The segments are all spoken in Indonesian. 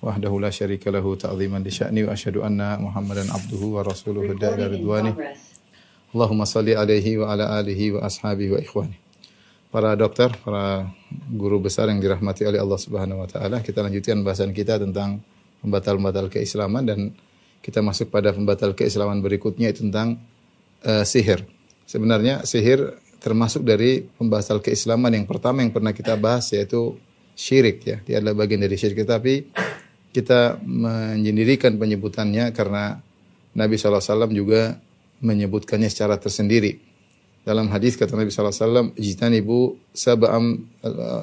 wahdahu la syarika lahu ta'ziman li sya'ni wa asyhadu anna Muhammadan abduhu wa rasuluhu da ila ridwani. Allahumma salli alaihi wa ala alihi wa ashabihi wa ikhwani. Para dokter, para guru besar yang dirahmati oleh Allah Subhanahu wa taala, kita lanjutkan bahasan kita tentang pembatal-pembatal keislaman dan kita masuk pada pembatal keislaman berikutnya yaitu tentang eh, sihir. Sebenarnya sihir termasuk dari pembahasan keislaman yang pertama yang pernah kita bahas yaitu syirik ya. Dia adalah bagian dari syirik tetapi kita menyendirikan penyebutannya karena Nabi SAW juga menyebutkannya secara tersendiri. Dalam hadis kata Nabi SAW, Ijtanibu sab'am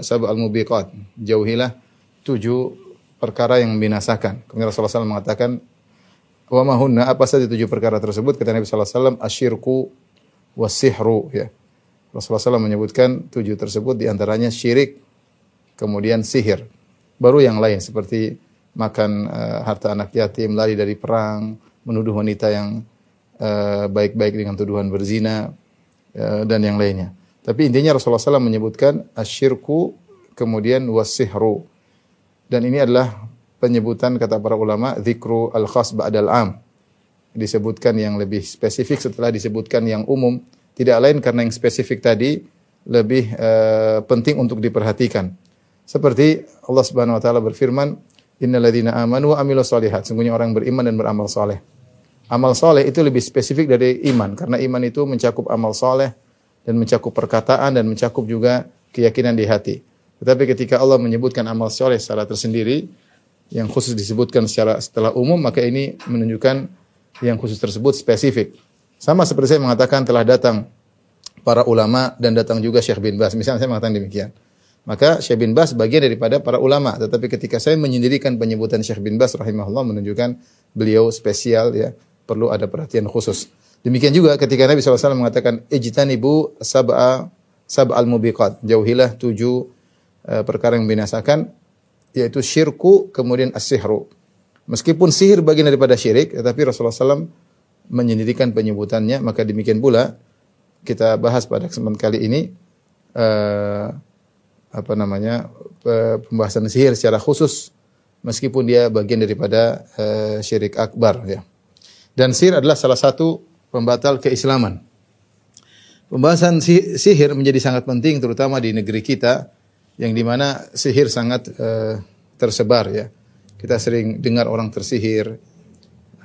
sab'al mubiqat. Jauhilah tujuh perkara yang membinasakan. Kemudian Rasulullah SAW mengatakan, Wa mahunna apa saja tujuh perkara tersebut kata Nabi wasallam asyirku wasihru ya. Rasulullah SAW menyebutkan tujuh tersebut di antaranya syirik, kemudian sihir. Baru yang lain seperti makan eh, harta anak yatim, lari dari perang, menuduh wanita yang eh, baik-baik dengan tuduhan berzina eh, dan yang lainnya. Tapi intinya Rasulullah SAW menyebutkan asyirku kemudian wasihru. Dan ini adalah penyebutan kata para ulama zikru al khas ba'dal am disebutkan yang lebih spesifik setelah disebutkan yang umum tidak lain karena yang spesifik tadi lebih eh, penting untuk diperhatikan seperti Allah Subhanahu wa taala berfirman innalladzina amanu wa amilus solihat sungguhnya orang beriman dan beramal soleh amal soleh itu lebih spesifik dari iman karena iman itu mencakup amal soleh dan mencakup perkataan dan mencakup juga keyakinan di hati tetapi ketika Allah menyebutkan amal soleh secara tersendiri yang khusus disebutkan secara setelah umum maka ini menunjukkan yang khusus tersebut spesifik. Sama seperti saya mengatakan telah datang para ulama dan datang juga Syekh bin Bas. Misalnya saya mengatakan demikian. Maka Syekh bin Bas bagian daripada para ulama. Tetapi ketika saya menyendirikan penyebutan Syekh bin Bas rahimahullah menunjukkan beliau spesial ya. Perlu ada perhatian khusus. Demikian juga ketika Nabi SAW mengatakan ijtanibu sab'a sab'al mubiqat. Jauhilah tujuh uh, perkara yang membinasakan yaitu syirku kemudian as-sihru. Meskipun sihir bagian daripada syirik, tetapi Rasulullah SAW menyendirikan penyebutannya, maka demikian pula kita bahas pada kesempatan kali ini uh, apa namanya pembahasan sihir secara khusus, meskipun dia bagian daripada uh, syirik akbar ya. Dan sihir adalah salah satu pembatal keislaman. Pembahasan sihir menjadi sangat penting terutama di negeri kita yang di mana sihir sangat uh, tersebar ya. Kita sering dengar orang tersihir,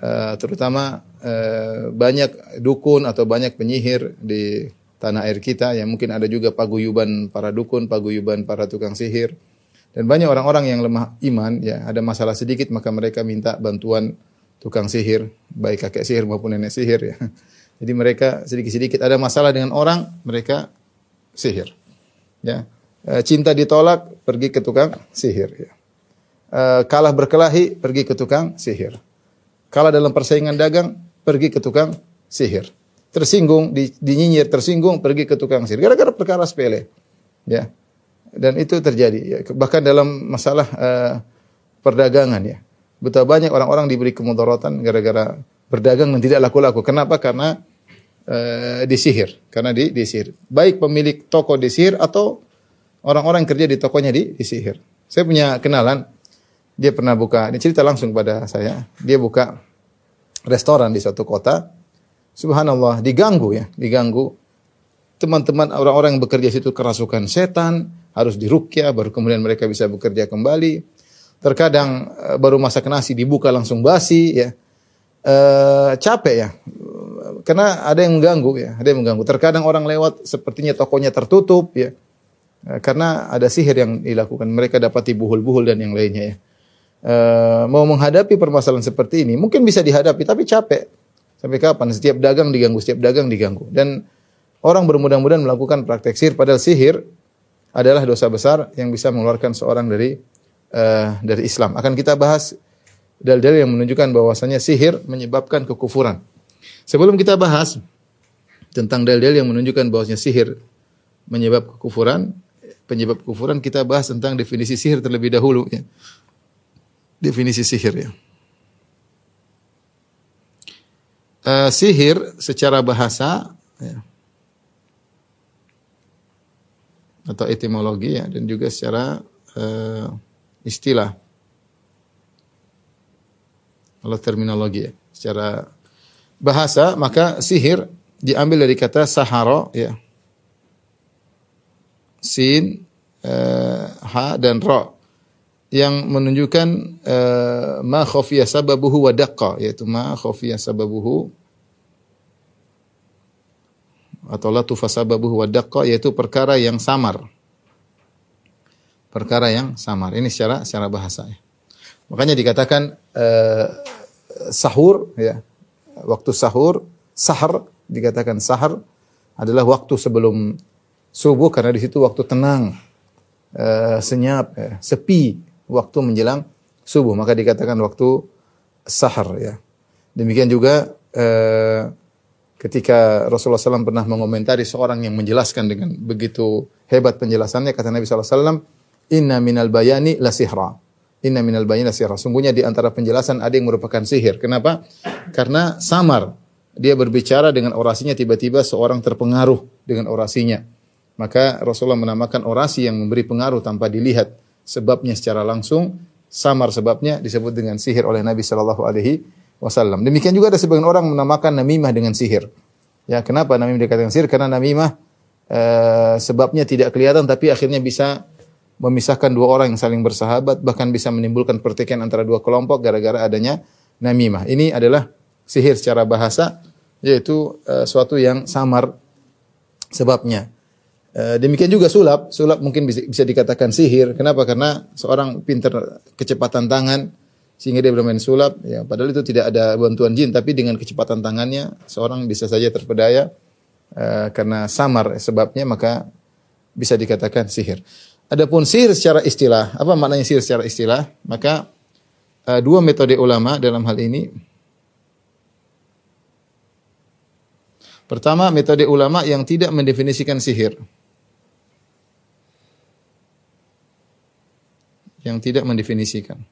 uh, terutama uh, banyak dukun atau banyak penyihir di tanah air kita yang mungkin ada juga paguyuban para dukun, paguyuban para tukang sihir. Dan banyak orang-orang yang lemah iman ya, ada masalah sedikit maka mereka minta bantuan tukang sihir, baik kakek sihir maupun nenek sihir ya. Jadi mereka sedikit-sedikit ada masalah dengan orang, mereka sihir. Ya. Cinta ditolak, pergi ke tukang sihir. Ya. Kalah berkelahi, pergi ke tukang sihir. Kalah dalam persaingan dagang, pergi ke tukang sihir. Tersinggung, di, dinyinyir, tersinggung, pergi ke tukang sihir. Gara-gara perkara sepele. Ya. Dan itu terjadi. Ya. Bahkan dalam masalah uh, perdagangan ya. Betapa banyak orang-orang diberi kemudaratan gara-gara berdagang dan tidak laku-laku. Kenapa? Karena uh, disihir. Karena di, disihir. Baik pemilik toko disihir atau orang-orang kerja di tokonya di, disihir. Saya punya kenalan, dia pernah buka, ini cerita langsung pada saya. Dia buka restoran di suatu kota. Subhanallah, diganggu ya, diganggu. Teman-teman orang-orang yang bekerja situ kerasukan setan, harus dirukyah, baru kemudian mereka bisa bekerja kembali. Terkadang baru masak nasi dibuka langsung basi ya. E, capek ya. Karena ada yang mengganggu ya, ada yang mengganggu. Terkadang orang lewat sepertinya tokonya tertutup ya. Karena ada sihir yang dilakukan. Mereka dapati buhul-buhul dan yang lainnya ya. E, mau menghadapi permasalahan seperti ini, mungkin bisa dihadapi, tapi capek. Sampai kapan? Setiap dagang diganggu, setiap dagang diganggu. Dan orang bermudah-mudahan melakukan praktek sihir, padahal sihir adalah dosa besar yang bisa mengeluarkan seorang dari uh, dari Islam. Akan kita bahas dalil-dalil yang menunjukkan bahwasanya sihir menyebabkan kekufuran. Sebelum kita bahas tentang dalil-dalil yang menunjukkan bahwasanya sihir menyebab kekufuran, penyebab kekufuran kita bahas tentang definisi sihir terlebih dahulu ya. Definisi sihir ya. Uh, sihir secara bahasa ya, atau etimologi ya. Dan juga secara uh, istilah. Kalau terminologi ya. Secara bahasa maka sihir diambil dari kata sahara ya. Sin uh, ha dan ra yang menunjukkan uh, ma khafiya sababuhu wa daqqa yaitu ma khafiya sababuhu atau latufa sababuhu wa daqqa yaitu perkara yang samar. Perkara yang samar. Ini secara secara bahasa ya. Makanya dikatakan uh, sahur ya. Waktu sahur, sahar dikatakan sahar adalah waktu sebelum subuh karena di situ waktu tenang, uh, senyap, ya, sepi waktu menjelang subuh maka dikatakan waktu sahar ya. Demikian juga uh, ketika Rasulullah SAW pernah mengomentari seorang yang menjelaskan dengan begitu hebat penjelasannya kata Nabi SAW Inna minal bayani la sihra. Inna minal bayani la sihra. Sungguhnya di antara penjelasan ada yang merupakan sihir. Kenapa? Karena samar. Dia berbicara dengan orasinya tiba-tiba seorang terpengaruh dengan orasinya. Maka Rasulullah menamakan orasi yang memberi pengaruh tanpa dilihat sebabnya secara langsung, samar sebabnya disebut dengan sihir oleh Nabi sallallahu alaihi wasallam. Demikian juga ada sebagian orang menamakan namimah dengan sihir. Ya, kenapa namimah dikatakan sihir? Karena namimah uh, sebabnya tidak kelihatan tapi akhirnya bisa memisahkan dua orang yang saling bersahabat, bahkan bisa menimbulkan pertikaian antara dua kelompok gara-gara adanya namimah. Ini adalah sihir secara bahasa yaitu uh, suatu yang samar sebabnya. Uh, demikian juga sulap, sulap mungkin bisa, dikatakan sihir. Kenapa? Karena seorang pintar kecepatan tangan sehingga dia bermain sulap. Ya, padahal itu tidak ada bantuan jin, tapi dengan kecepatan tangannya seorang bisa saja terpedaya uh, karena samar sebabnya maka bisa dikatakan sihir. Adapun sihir secara istilah, apa maknanya sihir secara istilah? Maka uh, dua metode ulama dalam hal ini Pertama, metode ulama yang tidak mendefinisikan sihir. Yang tidak mendefinisikan.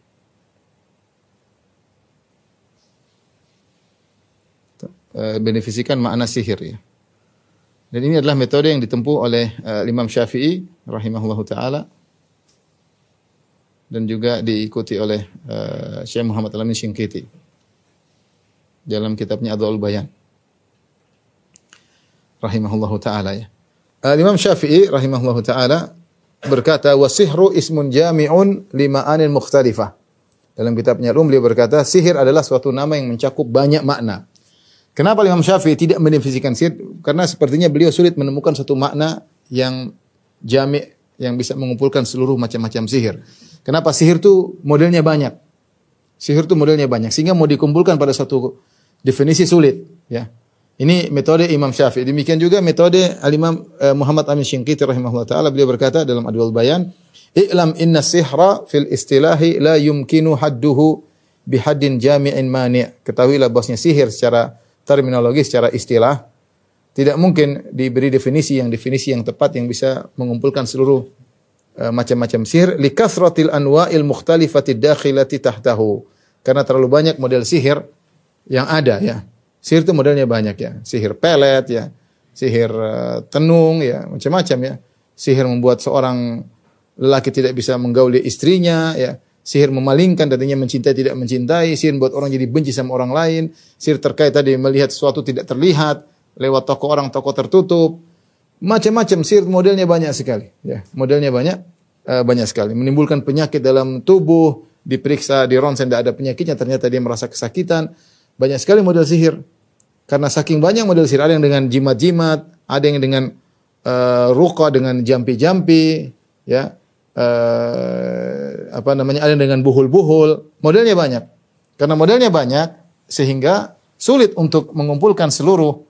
Mendefinisikan makna sihir ya. Dan ini adalah metode yang ditempuh oleh uh, Imam Syafi'i rahimahullahu taala dan juga diikuti oleh uh, Syekh Muhammad Alamin Syingkiti dalam kitabnya Adwaul Bayan rahimahullahu taala ya. Uh, Imam Syafi'i rahimahullahu taala berkata wasihru ismun jami'un lima anil mukhtalifah. Dalam kitabnya Rum beliau berkata sihir adalah suatu nama yang mencakup banyak makna. Kenapa Imam Syafi'i tidak mendefinisikan sihir? Karena sepertinya beliau sulit menemukan satu makna yang jami' yang bisa mengumpulkan seluruh macam-macam sihir. Kenapa sihir itu modelnya banyak? Sihir itu modelnya banyak sehingga mau dikumpulkan pada satu definisi sulit, ya. Ini metode Imam Syafi'i. Demikian juga metode Al-Imam uh, Muhammad Amin Syinqiti rahimahullah taala beliau berkata dalam Adwal Bayan, "I'lam inna sihra fil istilahi la yumkinu hadduhu bihaddin jami'in mani'." Ketahuilah bahwasanya sihir secara terminologi secara istilah tidak mungkin diberi definisi yang definisi yang tepat yang bisa mengumpulkan seluruh uh, macam-macam sihir likasratil anwa'il mukhtalifati dakhilati tahtahu. Karena terlalu banyak model sihir yang ada ya. Sihir itu modelnya banyak ya. Sihir pelet ya, sihir uh, tenung ya, macam-macam ya. Sihir membuat seorang lelaki tidak bisa menggauli istrinya ya. Sihir memalingkan tadinya mencintai tidak mencintai, sihir membuat orang jadi benci sama orang lain, sihir terkait tadi melihat sesuatu tidak terlihat lewat toko orang toko tertutup. Macam-macam sihir modelnya banyak sekali ya. Modelnya banyak uh, banyak sekali menimbulkan penyakit dalam tubuh, diperiksa di ronsen tidak ada penyakitnya ternyata dia merasa kesakitan banyak sekali model sihir. Karena saking banyak model sihir, ada yang dengan jimat-jimat, ada yang dengan uh, ruqa dengan jampi-jampi, ya. Uh, apa namanya? Ada yang dengan buhul-buhul. Modelnya banyak. Karena modelnya banyak sehingga sulit untuk mengumpulkan seluruh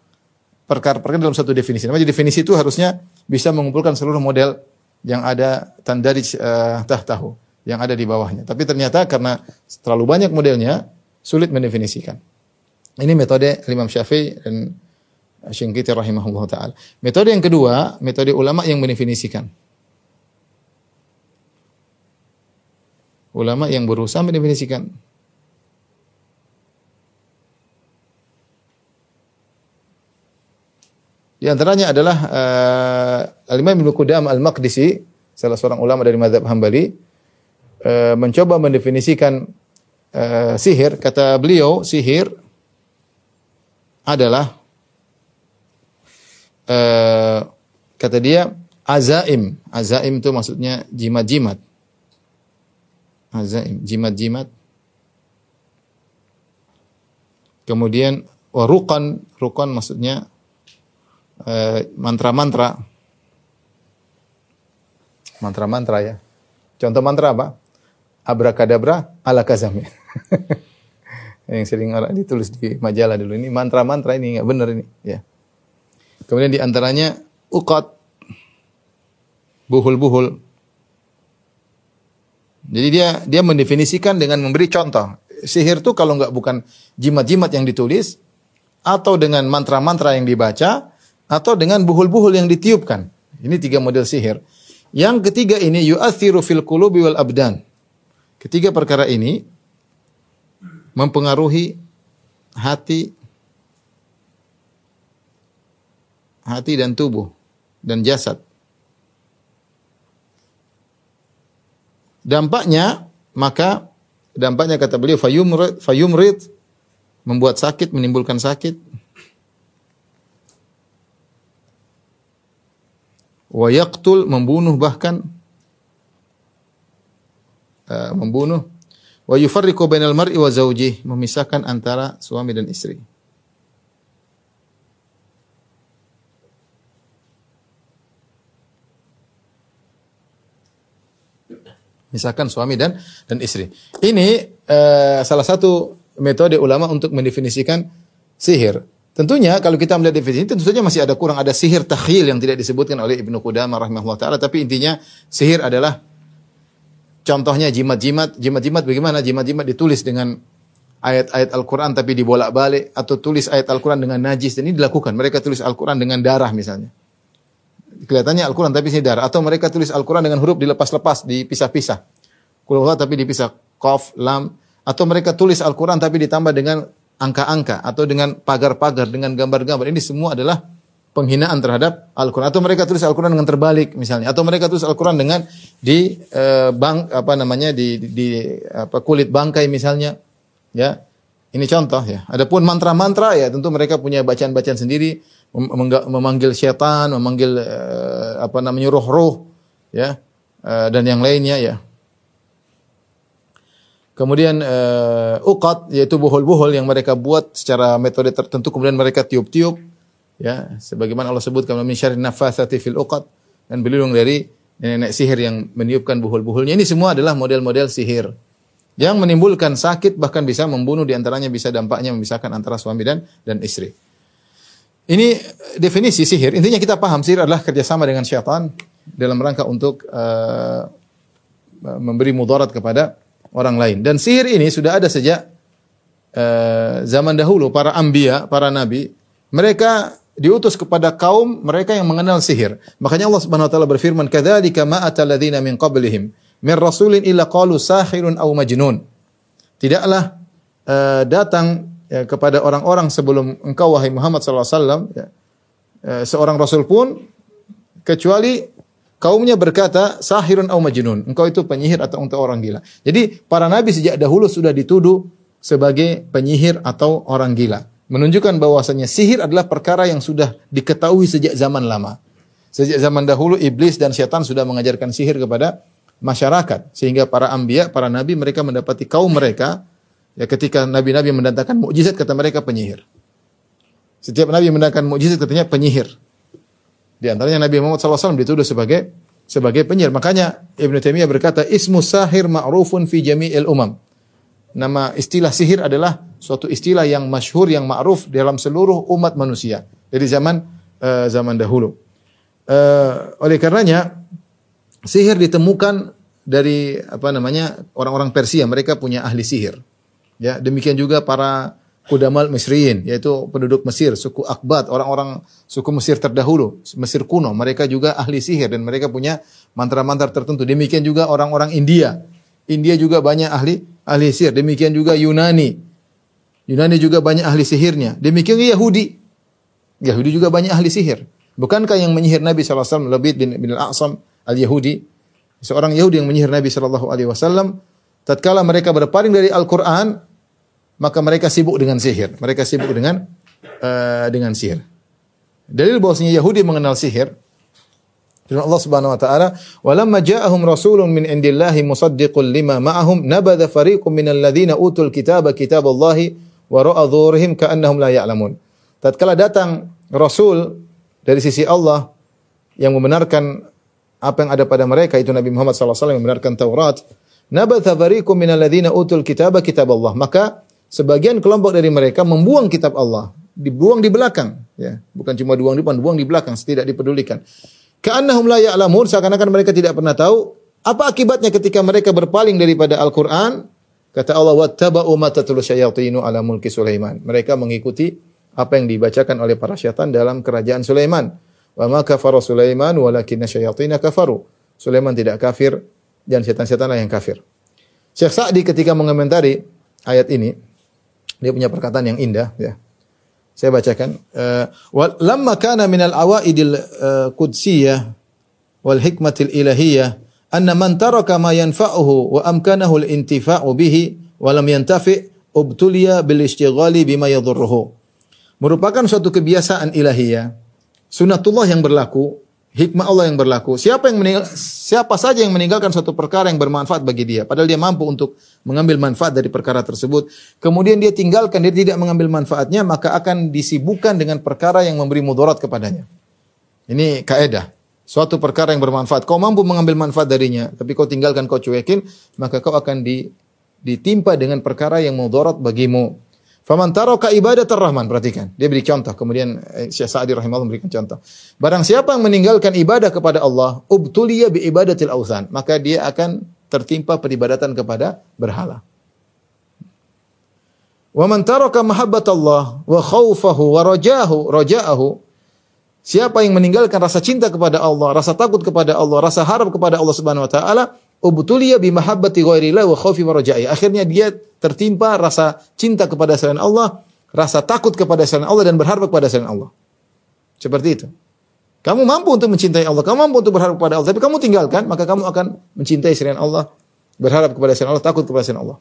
perkara-perkara dalam satu definisi. Namanya definisi itu harusnya bisa mengumpulkan seluruh model yang ada tandari uh, tahtahu yang ada di bawahnya. Tapi ternyata karena terlalu banyak modelnya sulit mendefinisikan. Ini metode Imam Syafi'i dan Syingkiti rahimahullah taala. Metode yang kedua, metode ulama yang mendefinisikan. Ulama yang berusaha mendefinisikan. Di antaranya adalah uh, Al-Imam Ibnu Qudam Al-Maqdisi, salah seorang ulama dari mazhab Hambali, uh, mencoba mendefinisikan uh, sihir. Kata beliau, sihir adalah uh, kata dia azaim. Azaim itu maksudnya jimat-jimat. Azaim, jimat-jimat. Kemudian warukan, rukan maksudnya Eh, mantra-mantra. Mantra-mantra ya. Contoh mantra apa? Abrakadabra ala kazami. yang sering orang ditulis di majalah dulu ini mantra-mantra ini nggak benar ini ya. Kemudian di antaranya uqat buhul-buhul. Jadi dia dia mendefinisikan dengan memberi contoh. Sihir itu kalau nggak bukan jimat-jimat yang ditulis atau dengan mantra-mantra yang dibaca atau dengan buhul-buhul yang ditiupkan. Ini tiga model sihir. Yang ketiga ini yu'athiru fil qulubi wal abdan. Ketiga perkara ini mempengaruhi hati hati dan tubuh dan jasad. Dampaknya maka dampaknya kata beliau fayumrid fayumrid membuat sakit, menimbulkan sakit, wa yaqtul membunuh bahkan uh, membunuh wa yufarriqu bainal mar'i wa zawjih memisahkan antara suami dan istri. Misalkan suami dan dan istri. Ini uh, salah satu metode ulama untuk mendefinisikan sihir. Tentunya kalau kita melihat definisi tentu saja masih ada kurang ada sihir takhil yang tidak disebutkan oleh Ibnu Qudamah rahimahullah taala tapi intinya sihir adalah contohnya jimat-jimat jimat-jimat bagaimana? Jimat-jimat ditulis dengan ayat-ayat Al-Qur'an tapi dibolak-balik atau tulis ayat Al-Qur'an dengan najis. Dan ini dilakukan. Mereka tulis Al-Qur'an dengan darah misalnya. Kelihatannya Al-Qur'an tapi ini darah. Atau mereka tulis Al-Qur'an dengan huruf dilepas-lepas dipisah-pisah. Kulullah tapi dipisah qaf lam. Atau mereka tulis Al-Qur'an tapi ditambah dengan angka-angka atau dengan pagar-pagar dengan gambar-gambar. Ini semua adalah penghinaan terhadap Al-Qur'an. Atau mereka tulis Al-Qur'an dengan terbalik misalnya. Atau mereka tulis Al-Qur'an dengan di uh, bang apa namanya di, di, di apa kulit bangkai misalnya. Ya. Ini contoh ya. Adapun mantra-mantra ya tentu mereka punya bacaan-bacaan sendiri. Memanggil setan memanggil uh, apa namanya roh-roh ya. Uh, dan yang lainnya ya. Kemudian uh, uqat yaitu buhul-buhul yang mereka buat secara metode tertentu kemudian mereka tiup-tiup ya sebagaimana Allah sebutkan min syarri nafatsati fil uqat dan berlindung dari nenek sihir yang meniupkan buhul-buhulnya. Ini semua adalah model-model sihir yang menimbulkan sakit bahkan bisa membunuh di antaranya bisa dampaknya memisahkan antara suami dan dan istri. Ini definisi sihir. Intinya kita paham sihir adalah kerjasama dengan syaitan dalam rangka untuk uh, memberi mudarat kepada orang lain. Dan sihir ini sudah ada sejak uh, zaman dahulu para ambia, para nabi, mereka diutus kepada kaum mereka yang mengenal sihir. Makanya Allah Subhanahu wa taala berfirman, "Kadzalika ma atal min qablihim min rasulin illa qalu sahirun aw majnun." Tidaklah uh, datang ya, kepada orang-orang sebelum engkau wahai Muhammad sallallahu alaihi wasallam ya, uh, seorang rasul pun kecuali kaumnya berkata sahirun au majnun. Engkau itu penyihir atau engkau orang gila. Jadi para nabi sejak dahulu sudah dituduh sebagai penyihir atau orang gila. Menunjukkan bahwasanya sihir adalah perkara yang sudah diketahui sejak zaman lama. Sejak zaman dahulu iblis dan setan sudah mengajarkan sihir kepada masyarakat sehingga para ambia, para nabi mereka mendapati kaum mereka ya ketika nabi-nabi mendatangkan mukjizat kata mereka penyihir. Setiap nabi mendatangkan mukjizat katanya penyihir. Di antaranya Nabi Muhammad SAW dituduh sebagai sebagai penyihir. Makanya Ibn Taimiyah berkata, Ismu sahir ma'rufun fi jami'il umam. Nama istilah sihir adalah suatu istilah yang masyhur, yang ma'ruf dalam seluruh umat manusia. Dari zaman uh, zaman dahulu. Uh, oleh karenanya, sihir ditemukan dari apa namanya orang-orang Persia. Mereka punya ahli sihir. Ya, demikian juga para Kudamal Misriyin, yaitu penduduk Mesir, suku Akbat, orang-orang suku Mesir terdahulu, Mesir kuno. Mereka juga ahli sihir dan mereka punya mantra-mantra tertentu. Demikian juga orang-orang India. India juga banyak ahli ahli sihir. Demikian juga Yunani. Yunani juga banyak ahli sihirnya. Demikian Yahudi. Yahudi juga banyak ahli sihir. Bukankah yang menyihir Nabi SAW, Labid bin, bin al-A'sam al-Yahudi, seorang Yahudi yang menyihir Nabi SAW, tatkala mereka berpaling dari Al-Quran, maka mereka sibuk dengan sihir. Mereka sibuk dengan uh, dengan sihir. Dalil bahwasanya Yahudi mengenal sihir. Firman Allah Subhanahu wa taala, "Walamma ja'ahum rasulun min indillahi musaddiqun lima ma'ahum, nabadha fariqun minal ladzina utul kitaba kitaballahi wa ra'a dhurihim ka'annahum la ya'lamun." Tatkala datang rasul dari sisi Allah yang membenarkan apa yang ada pada mereka itu Nabi Muhammad SAW yang membenarkan Taurat, nabatha fariqun minal ladzina utul kitaba kitaballah. Maka sebagian kelompok dari mereka membuang kitab Allah, dibuang di belakang, ya. Bukan cuma buang di depan, buang di belakang, tidak dipedulikan. Ka'annahum la ya'lamun, seakan-akan mereka tidak pernah tahu apa akibatnya ketika mereka berpaling daripada Al-Qur'an. Kata Allah, "Wattaba'u ma tatlu syayatinu ala mulki Sulaiman." Mereka mengikuti apa yang dibacakan oleh para syaitan dalam kerajaan Sulaiman. Wa ma kafara Sulaiman walakinna syayatina kafaru. Sulaiman tidak kafir dan setan-setanlah yang kafir. Syekh Sa'di ketika mengomentari ayat ini, dia punya perkataan yang indah ya. Saya bacakan uh, lamma kana min al-awaidil uh, qudsiyah wal hikmatil ilahiyah anna man taraka ma yanfa'uhu wa amkanahu al-intifa'u bihi wa lam yantafi' ubtuliya bil ishtighali bima yadhurruhu. Merupakan suatu kebiasaan ilahiyah, sunatullah yang berlaku hikmah Allah yang berlaku. Siapa yang meninggal, siapa saja yang meninggalkan suatu perkara yang bermanfaat bagi dia, padahal dia mampu untuk mengambil manfaat dari perkara tersebut, kemudian dia tinggalkan, dia tidak mengambil manfaatnya, maka akan disibukkan dengan perkara yang memberi mudarat kepadanya. Ini kaidah. Suatu perkara yang bermanfaat, kau mampu mengambil manfaat darinya, tapi kau tinggalkan, kau cuekin, maka kau akan di, ditimpa dengan perkara yang mudarat bagimu. Faman taraka ibadat rahman perhatikan. Dia beri contoh. Kemudian eh, Syekh Sa'di rahimahullah memberikan contoh. Barang siapa yang meninggalkan ibadah kepada Allah, ubtuliya bi ibadatil authan, maka dia akan tertimpa peribadatan kepada berhala. Wa man taraka mahabbatallah wa khaufahu wa rajahu Siapa yang meninggalkan rasa cinta kepada Allah, rasa takut kepada Allah, rasa harap kepada Allah Subhanahu wa taala, ubtuliya bi mahabbati ghairillah wa khaufi wa raja'i. Akhirnya dia tertimpa rasa cinta kepada selain Allah, rasa takut kepada selain Allah dan berharap kepada selain Allah. Seperti itu. Kamu mampu untuk mencintai Allah, kamu mampu untuk berharap kepada Allah, tapi kamu tinggalkan, maka kamu akan mencintai selain Allah, berharap kepada selain Allah, takut kepada selain Allah.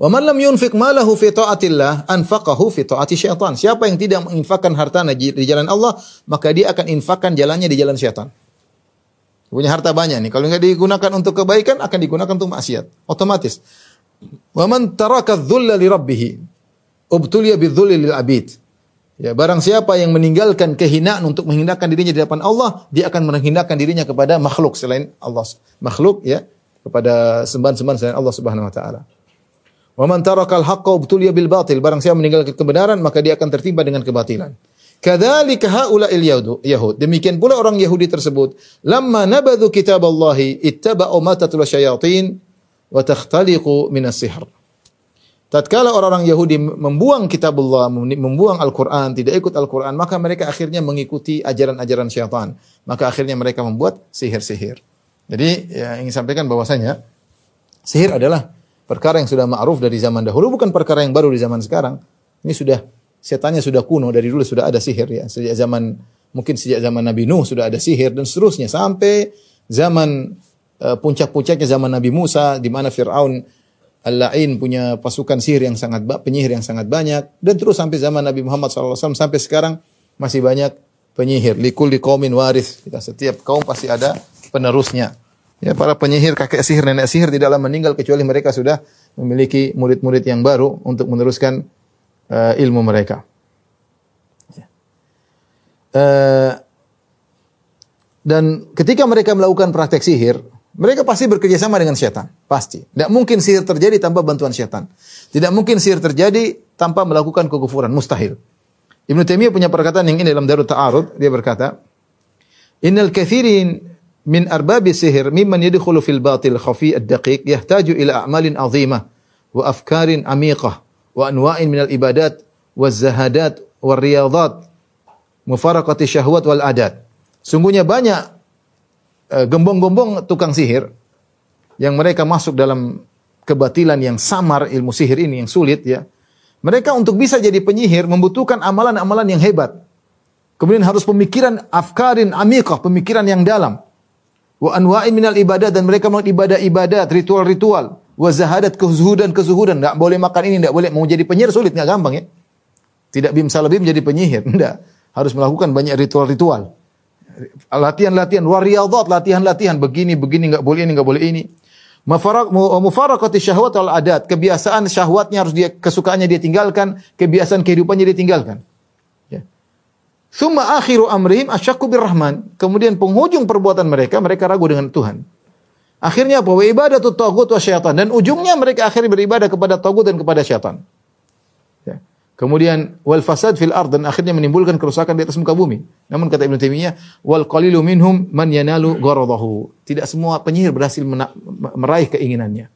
Wa man lam yunfiq malahu fi taatillah anfaqahu fi taati syaitan. Siapa yang tidak menginfakkan hartanya di jalan Allah, maka dia akan infakkan jalannya di jalan syaitan. Punya harta banyak nih. Kalau nggak digunakan untuk kebaikan, akan digunakan untuk maksiat. Otomatis. Wa man taraka dhulla li rabbih ubtuliya bidzulli lil abid. Ya, barang siapa yang meninggalkan kehinaan untuk menghinakan dirinya di depan Allah, dia akan menghinakan dirinya kepada makhluk selain Allah. Makhluk ya, kepada sembahan-sembahan selain Allah Subhanahu wa taala. Wa man taraka al-haqqa ubtuliya bil batil. Barang siapa meninggalkan kebenaran, maka dia akan tertimpa dengan kebatilan. Kadzalika haula'il yahud. Demikian pula orang Yahudi tersebut. Lamma nabadhu kitaballahi ittaba'u ma tatlu syayatin wa takhtaliqu minas sihr. Tatkala orang-orang Yahudi membuang kitabullah, membuang Al-Quran, tidak ikut Al-Quran, maka mereka akhirnya mengikuti ajaran-ajaran syaitan. Maka akhirnya mereka membuat sihir-sihir. Jadi ya, ingin sampaikan bahwasanya sihir adalah perkara yang sudah ma'ruf dari zaman dahulu, bukan perkara yang baru di zaman sekarang. Ini sudah setannya sudah kuno dari dulu sudah ada sihir ya. Sejak zaman mungkin sejak zaman Nabi Nuh sudah ada sihir dan seterusnya. Sampai zaman uh, puncak-puncaknya zaman Nabi Musa di mana Firaun Al-La'in punya pasukan sihir yang sangat penyihir yang sangat banyak. Dan terus sampai zaman Nabi Muhammad SAW sampai sekarang masih banyak penyihir. Likul kaumin waris. Kita setiap kaum pasti ada penerusnya. Ya para penyihir kakek sihir nenek sihir tidaklah meninggal kecuali mereka sudah memiliki murid-murid yang baru untuk meneruskan uh, ilmu mereka. Uh, dan ketika mereka melakukan praktek sihir, mereka pasti bekerja sama dengan setan, pasti. Tidak mungkin sihir terjadi tanpa bantuan setan. Tidak mungkin sihir terjadi tanpa melakukan kekufuran, mustahil. Ibnu Taimiyah punya perkataan yang ini dalam Darut Ta'arud, dia berkata, "Innal kathirin min arbabi sihir mimman yadkhulu fil batil khafi ad-daqiq yahtaju ila a'malin azimah wa afkarin amiqah wa anwa'in minal ibadat waz zahadat war riyadat mufaraqati syahwat wal adat. Sungguhnya banyak eh, gembong-gembong tukang sihir yang mereka masuk dalam kebatilan yang samar ilmu sihir ini yang sulit ya. Mereka untuk bisa jadi penyihir membutuhkan amalan-amalan yang hebat. Kemudian harus pemikiran afkarin amikah, pemikiran yang dalam. Wa anwa'in minal ibadah dan mereka melakukan ibadah-ibadat, ritual-ritual. Wa zahadat kezuhudan-kezuhudan. Enggak boleh makan ini, enggak boleh mau jadi penyihir sulit, enggak gampang ya. Tidak bim salabim jadi penyihir, enggak. Harus melakukan banyak ritual-ritual. Latihan-latihan, wariyadhat, latihan-latihan begini, begini enggak boleh ini, enggak boleh ini. Mafarak mufarakati syahwat wal adat. Kebiasaan syahwatnya harus dia kesukaannya dia tinggalkan, kebiasaan kehidupannya dia tinggalkan. Ya. Akhiru amrihim asyakku birrahman. Kemudian penghujung perbuatan mereka, mereka ragu dengan Tuhan. Akhirnya apa? Wa ibadatu tagut wa syaitan. Dan ujungnya mereka akhirnya beribadah kepada tagut dan kepada syaitan. Ya. Kemudian wal fasad fil ard dan akhirnya menimbulkan kerusakan di atas muka bumi. Namun kata Ibnu Taimiyah, wal qalilu minhum man yanalu gharadahu. Tidak semua penyihir berhasil meraih keinginannya.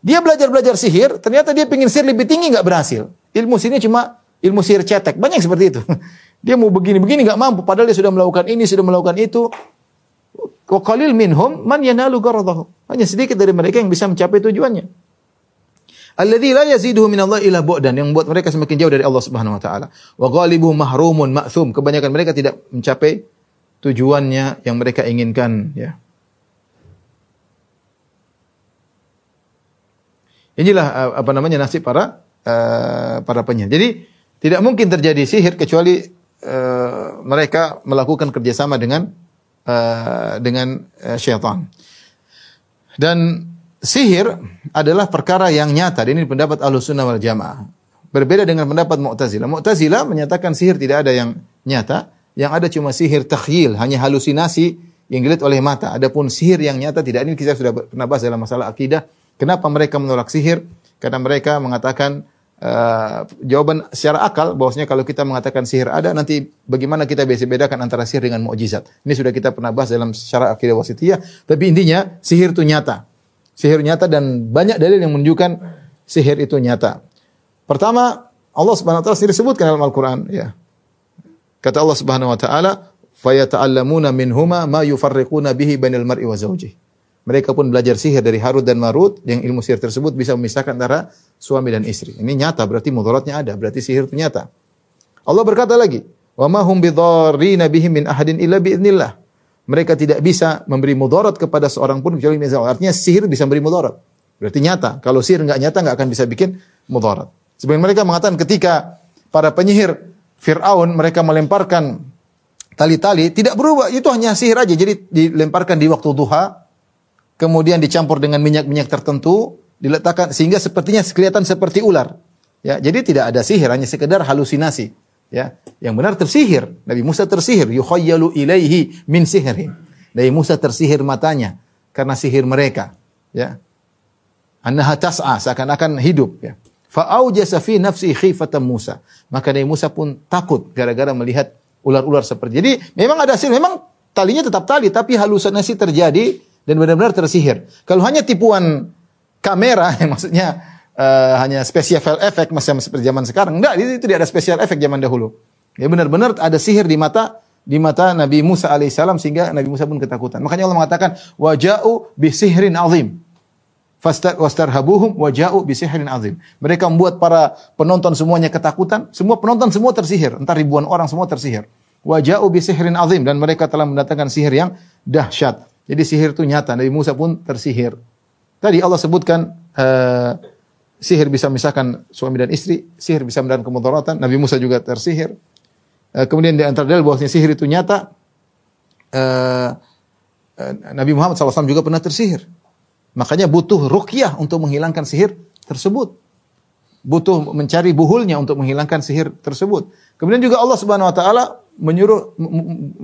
Dia belajar-belajar sihir, ternyata dia ingin sihir lebih tinggi nggak berhasil. Ilmu sihirnya cuma ilmu sihir cetek. Banyak seperti itu. Dia mau begini-begini nggak mampu, padahal dia sudah melakukan ini, sudah melakukan itu. Wa qalil minhum man yanalu gharadahu. Hanya sedikit dari mereka yang bisa mencapai tujuannya. Alladzi la yaziduhu min Allah ila bu'dan yang membuat mereka semakin jauh dari Allah Subhanahu wa taala. Wa mahrumun ma'thum. Kebanyakan mereka tidak mencapai tujuannya yang mereka inginkan, ya. Inilah uh, apa namanya nasib para uh, para penyihir. Jadi tidak mungkin terjadi sihir kecuali uh, mereka melakukan kerjasama dengan uh, dengan uh, syaitan. Dan sihir adalah perkara yang nyata. Ini pendapat Ahlussunnah wal Jamaah. Berbeda dengan pendapat Mu'tazilah. Mu'tazilah menyatakan sihir tidak ada yang nyata, yang ada cuma sihir takhyil, hanya halusinasi yang dilihat oleh mata. Adapun sihir yang nyata tidak ini kita sudah pernah bahas dalam masalah akidah. Kenapa mereka menolak sihir? Karena mereka mengatakan uh, jawaban secara akal bahwasanya kalau kita mengatakan sihir ada nanti bagaimana kita bisa bedakan antara sihir dengan mukjizat. Ini sudah kita pernah bahas dalam secara akidah wasitiyah, tapi intinya sihir itu nyata sihir nyata dan banyak dalil yang menunjukkan sihir itu nyata. Pertama, Allah Subhanahu wa taala sendiri sebutkan dalam Al-Qur'an ya. Kata Allah Subhanahu wa taala, "Fayata'allamuna minhuma ma yufarriquna bihi bainal mar'i wa zawjihi." Mereka pun belajar sihir dari Harut dan Marut yang ilmu sihir tersebut bisa memisahkan antara suami dan istri. Ini nyata berarti mudaratnya ada, berarti sihir itu nyata. Allah berkata lagi, "Wa ma hum bidarrina bihi min ahadin illa biidznillah." mereka tidak bisa memberi mudarat kepada seorang pun kecuali dengan Artinya sihir bisa memberi mudarat. Berarti nyata. Kalau sihir nggak nyata nggak akan bisa bikin mudarat. Sebenarnya mereka mengatakan ketika para penyihir Fir'aun mereka melemparkan tali-tali tidak berubah. Itu hanya sihir aja. Jadi dilemparkan di waktu duha. Kemudian dicampur dengan minyak-minyak tertentu. Diletakkan sehingga sepertinya kelihatan seperti ular. Ya, jadi tidak ada sihir, hanya sekedar halusinasi. Ya yang benar tersihir. Nabi Musa tersihir. Yukhayyalu ilaihi min Nabi Musa tersihir matanya karena sihir mereka. Ya. Annaha tas'a seakan-akan hidup. Ya. Fa aujasa fi nafsi khifatan Musa. Maka Nabi Musa pun takut gara-gara melihat ular-ular seperti jadi memang ada sihir. Memang talinya tetap tali tapi halusinasi terjadi dan benar-benar tersihir kalau hanya tipuan kamera maksudnya uh, hanya special effect masih seperti zaman sekarang. Enggak, itu tidak ada special effect zaman dahulu. Ya benar-benar ada sihir di mata di mata Nabi Musa alaihissalam sehingga Nabi Musa pun ketakutan. Makanya Allah mengatakan waja'u bisihrin azim. Wastarhabuhum waja'u bisihrin azim. Mereka membuat para penonton semuanya ketakutan. Semua penonton semua tersihir. Entar ribuan orang semua tersihir. Waja'u bisihrin azim. Dan mereka telah mendatangkan sihir yang dahsyat. Jadi sihir itu nyata. Nabi Musa pun tersihir. Tadi Allah sebutkan uh, Sihir bisa memisahkan suami dan istri, sihir bisa mendatangkan kemudaratan. Nabi Musa juga tersihir. Uh, kemudian di antara dalil bahwasanya sihir itu nyata. Uh, uh, Nabi Muhammad SAW juga pernah tersihir. Makanya butuh ruqyah untuk menghilangkan sihir tersebut. Butuh mencari buhulnya untuk menghilangkan sihir tersebut. Kemudian juga Allah Subhanahu wa taala menyuruh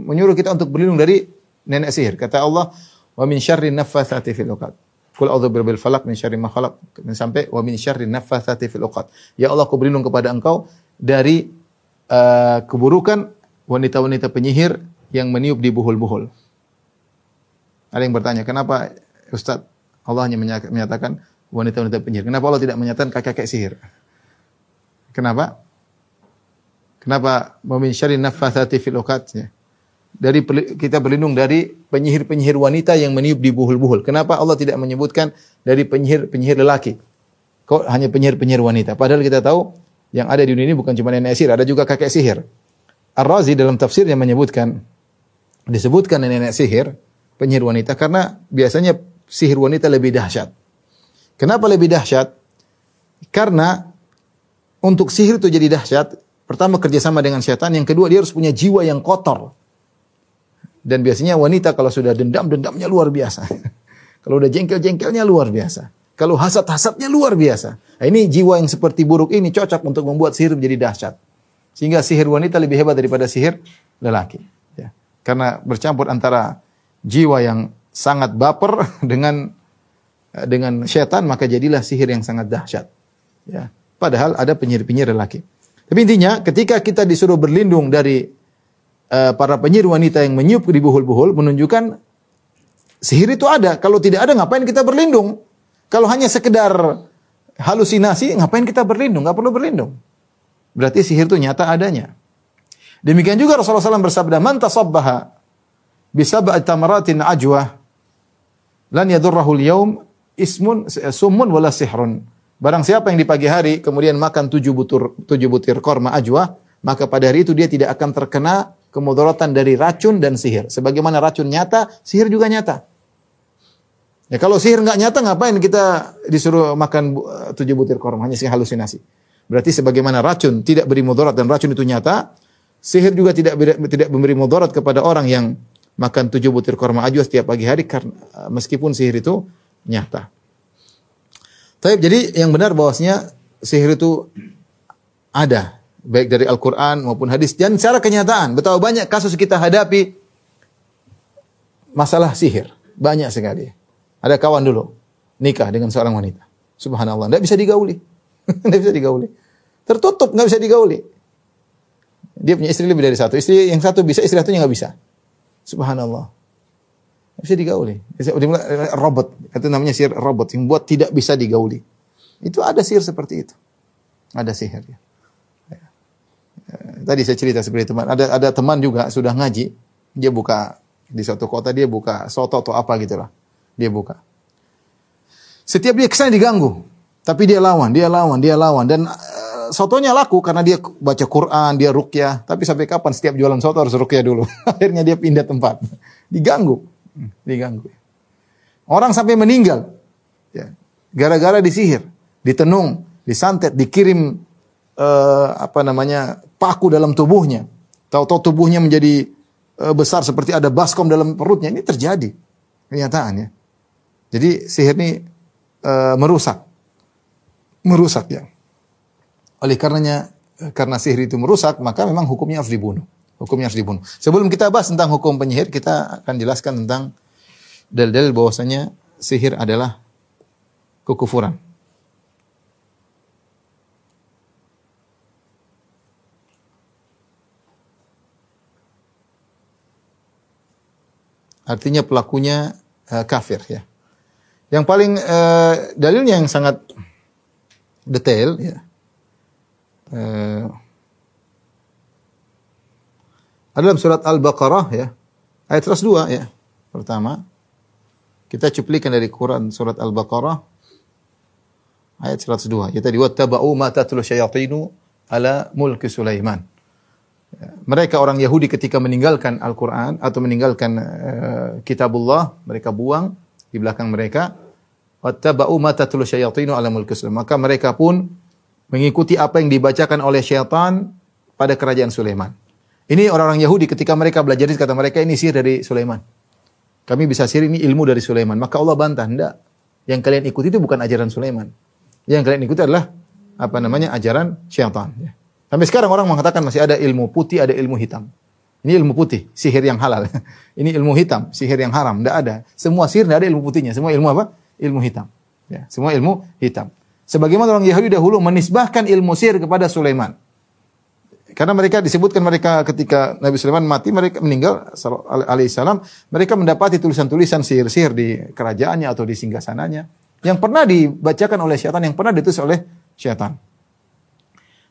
menyuruh kita untuk berlindung dari nenek sihir. Kata Allah, "Wa min syarri naffatsati fil 'uqad." Kul a'udzu birabbil falaq min syarri ma khalaq sampai wa min syarri naffatsati fil uqad. Ya Allah, aku berlindung kepada Engkau dari uh, keburukan wanita-wanita penyihir yang meniup di buhul-buhul. Ada yang bertanya, kenapa Ustaz Allah hanya menyatakan wanita-wanita penyihir? Kenapa Allah tidak menyatakan kakek-kakek sihir? Kenapa? Kenapa min syarri naffatsati fil ya. Dari kita berlindung dari penyihir-penyihir wanita yang meniup di buhul-buhul. Kenapa Allah tidak menyebutkan dari penyihir-penyihir lelaki? Kok hanya penyihir-penyihir wanita? Padahal kita tahu yang ada di dunia ini bukan cuma nenek sihir, ada juga kakek sihir. Ar-Razi dalam tafsirnya menyebutkan disebutkan nenek sihir penyihir wanita karena biasanya sihir wanita lebih dahsyat. Kenapa lebih dahsyat? Karena untuk sihir itu jadi dahsyat, pertama kerjasama dengan setan, yang kedua dia harus punya jiwa yang kotor. Dan biasanya wanita kalau sudah dendam, dendamnya luar biasa. kalau udah jengkel-jengkelnya luar biasa. Kalau hasad-hasadnya luar biasa. Nah, ini jiwa yang seperti buruk ini cocok untuk membuat sihir menjadi dahsyat. Sehingga sihir wanita lebih hebat daripada sihir lelaki. Ya. Karena bercampur antara jiwa yang sangat baper dengan dengan setan maka jadilah sihir yang sangat dahsyat. Ya. Padahal ada penyihir-penyihir lelaki. Tapi intinya ketika kita disuruh berlindung dari uh, para penyihir wanita yang meniup di buhul-buhul menunjukkan sihir itu ada. Kalau tidak ada ngapain kita berlindung? Kalau hanya sekedar halusinasi ngapain kita berlindung? Nggak perlu berlindung. Berarti sihir itu nyata adanya. Demikian juga Rasulullah SAW bersabda, "Man tasabbaha bisab'ati tamaratin ajwa lan yadurrahu al-yawm ismun summun wala sihrun." Barang siapa yang di pagi hari kemudian makan tujuh butir tujuh butir korma ajwa, maka pada hari itu dia tidak akan terkena kemudaratan dari racun dan sihir. Sebagaimana racun nyata, sihir juga nyata. Ya kalau sihir nggak nyata, ngapain kita disuruh makan uh, tujuh butir korma hanya sih halusinasi. Berarti sebagaimana racun tidak beri mudarat dan racun itu nyata, sihir juga tidak tidak memberi mudarat kepada orang yang makan tujuh butir korma ajwa setiap pagi hari karena uh, meskipun sihir itu nyata. Tapi jadi yang benar bahwasanya sihir itu ada baik dari Al-Quran maupun hadis. Dan secara kenyataan, betapa banyak kasus kita hadapi masalah sihir. Banyak sekali. Ada kawan dulu, nikah dengan seorang wanita. Subhanallah, tidak bisa digauli. Tidak bisa digauli. Tertutup, nggak bisa digauli. Dia punya istri lebih dari satu. Istri yang satu bisa, istri satunya nggak bisa. Subhanallah. Nggak bisa digauli. Robot. Itu namanya sihir robot. Yang buat tidak bisa digauli. Itu ada sihir seperti itu. Ada sihir. Tadi saya cerita seperti teman. Ada ada teman juga sudah ngaji, dia buka di suatu kota dia buka soto atau apa gitulah. Dia buka. Setiap dia ke sana diganggu, tapi dia lawan, dia lawan, dia lawan dan uh, sotonya laku karena dia baca Quran, dia rukyah. Tapi sampai kapan setiap jualan soto harus rukyah dulu? Akhirnya dia pindah tempat. Diganggu, diganggu. Orang sampai meninggal. Ya. Gara-gara disihir, ditenung, disantet, dikirim uh, apa namanya paku dalam tubuhnya. Tahu-tahu tubuhnya menjadi uh, besar seperti ada baskom dalam perutnya. Ini terjadi kenyataannya. Jadi sihir ini uh, merusak, merusak ya. Oleh karenanya karena sihir itu merusak, maka memang hukumnya harus dibunuh. Hukumnya harus dibunuh. Sebelum kita bahas tentang hukum penyihir, kita akan jelaskan tentang dalil-dalil bahwasanya sihir adalah kekufuran. Artinya pelakunya uh, kafir ya. Yang paling uh, dalilnya yang sangat detail ya. Uh, dalam surat Al-Baqarah ya. Ayat 102 ya. Pertama kita cuplikan dari Quran surat Al-Baqarah ayat 102. Ya tadi wattaba'u ma tatlu syayatinu ala mulki Sulaiman. Mereka orang Yahudi ketika meninggalkan Al-Quran atau meninggalkan uh, kitabullah, mereka buang di belakang mereka. Wattaba'u ma tatlu syayatinu ala mulki Maka mereka pun mengikuti apa yang dibacakan oleh syaitan pada kerajaan Sulaiman. Ini orang-orang Yahudi ketika mereka belajar kata mereka ini sihir dari Sulaiman. Kami bisa sihir ini ilmu dari Sulaiman. Maka Allah bantah, enggak. Yang kalian ikuti itu bukan ajaran Sulaiman. Yang kalian ikuti adalah apa namanya ajaran syaitan. Ya. Sampai sekarang orang mengatakan masih ada ilmu putih, ada ilmu hitam. Ini ilmu putih, sihir yang halal. Ini ilmu hitam, sihir yang haram. Tidak ada. Semua sihir tidak ada ilmu putihnya. Semua ilmu apa? Ilmu hitam. Ya, semua ilmu hitam. Sebagaimana orang Yahudi dahulu menisbahkan ilmu sihir kepada Sulaiman. Karena mereka disebutkan mereka ketika Nabi Sulaiman mati, mereka meninggal alaihissalam, mereka mendapati tulisan-tulisan sihir-sihir di kerajaannya atau di singgasananya yang pernah dibacakan oleh syaitan, yang pernah ditulis oleh syaitan.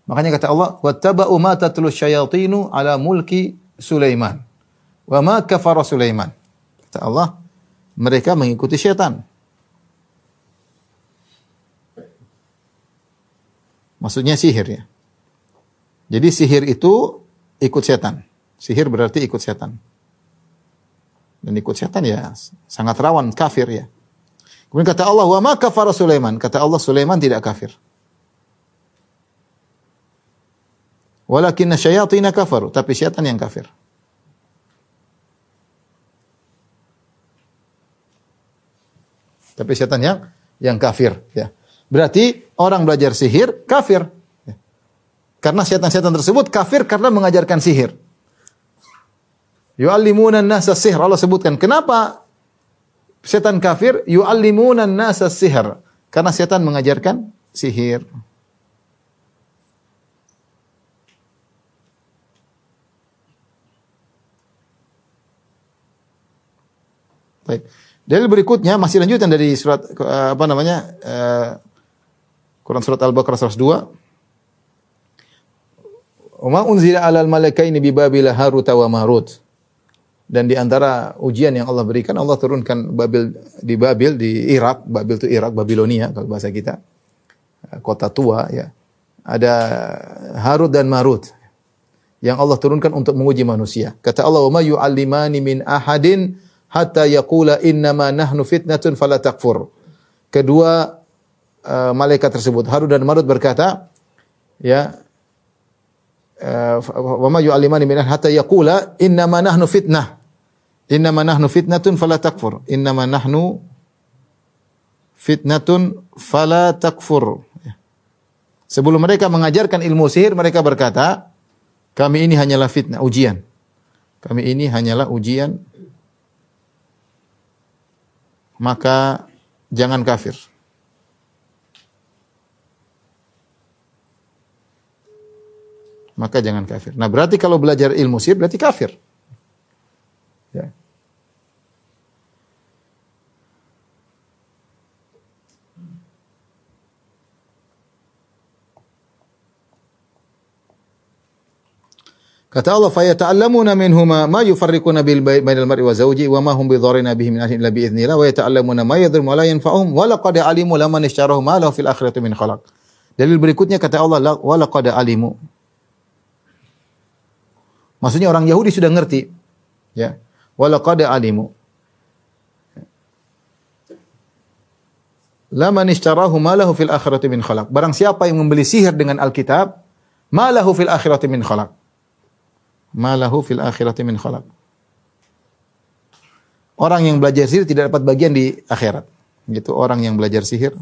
Makanya kata Allah, "Wattaba'u ma tatlu syayatinu ala mulki Sulaiman." Wa ma kafara Sulaiman. Kata Allah, mereka mengikuti syaitan. Maksudnya sihir ya. Jadi sihir itu ikut setan. Sihir berarti ikut setan. Dan ikut setan ya sangat rawan kafir ya. Kemudian kata Allah, "Wa ma kafara Sulaiman." Kata Allah, Sulaiman tidak kafir. Walakin syayatin kafaru, tapi syaitan yang kafir. Tapi syaitan yang yang kafir ya. Berarti orang belajar sihir kafir. Ya. Karena setan-setan tersebut kafir karena mengajarkan sihir. Yu'allimuna nasa sihr. Allah sebutkan. Kenapa setan kafir? Yu'allimuna nasa sihr. Karena setan mengajarkan sihir. Baik. Dalil berikutnya masih lanjutan dari surat eh, apa namanya? Uh, Quran surat Al-Baqarah 102. Wa unzila 'alal malakaini bi Babil Harut wa Marut. Dan di antara ujian yang Allah berikan, Allah turunkan Babil di Babil di Irak, Babil itu Irak, Babilonia kalau bahasa kita. Kota tua ya. Ada Harut dan Marut yang Allah turunkan untuk menguji manusia. Kata Allah, "Wa ma yu'allimani min ahadin hatta yaqula innama nahnu fitnatun fala takfur." Kedua uh, malaikat tersebut Harut dan Marut berkata, ya wa ma yu'allimani min hatta yaqula innama nahnu fitnah. Innama nahnu fitnatun fala takfur. Innama nahnu fitnatun fala takfur. Sebelum mereka mengajarkan ilmu sihir, mereka berkata, kami ini hanyalah fitnah, ujian. Kami ini hanyalah ujian. Maka jangan kafir. maka jangan kafir. Nah, berarti kalau belajar ilmu sihir berarti kafir. Kata Allah, "Fayata'allamuna minhuma ma yufarriquna bil bainal mar'i wa zawji wa ma hum bidharina bihi min ahli illa bi idznillah wa yata'allamuna ma yadhurru wa la yanfa'uhum wa laqad alimu laman ishtarahu ma lahu fil akhirati min khalaq." Dalil berikutnya kata Allah, "Wa laqad alimu." Maksudnya orang Yahudi sudah ngerti. Ya. Walaqad alimu. Laman ishtarahu malahu fil akhirati min khalaq. Barang siapa yang membeli sihir dengan Alkitab, malahu fil akhirati min khalaq. Malahu fil akhirati min khalaq. Orang yang belajar sihir tidak dapat bagian di akhirat. Gitu orang yang belajar sihir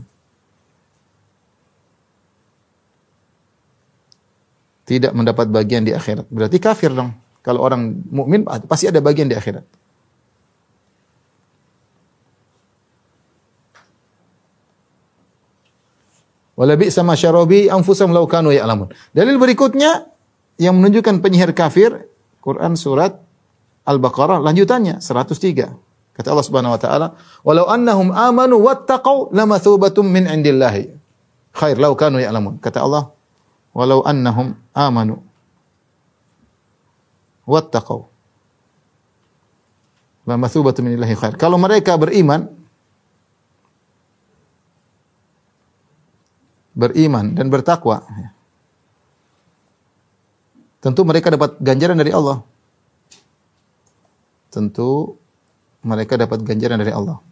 tidak mendapat bagian di akhirat. Berarti kafir dong. Kalau orang mukmin pasti ada bagian di akhirat. Wala bi sama syarabi anfusam law kanu ya'lamun. Dalil berikutnya yang menunjukkan penyihir kafir Quran surat Al-Baqarah lanjutannya 103. Kata Allah Subhanahu wa taala, "Walau annahum amanu wattaqau lamathubatum min indillahi khair law kanu ya'lamun." Kata Allah, walau annahum amanu wattaqau la mathubatu min illahi khair. Kalau mereka beriman beriman dan bertakwa tentu mereka dapat ganjaran dari Allah. Tentu mereka dapat ganjaran dari Allah.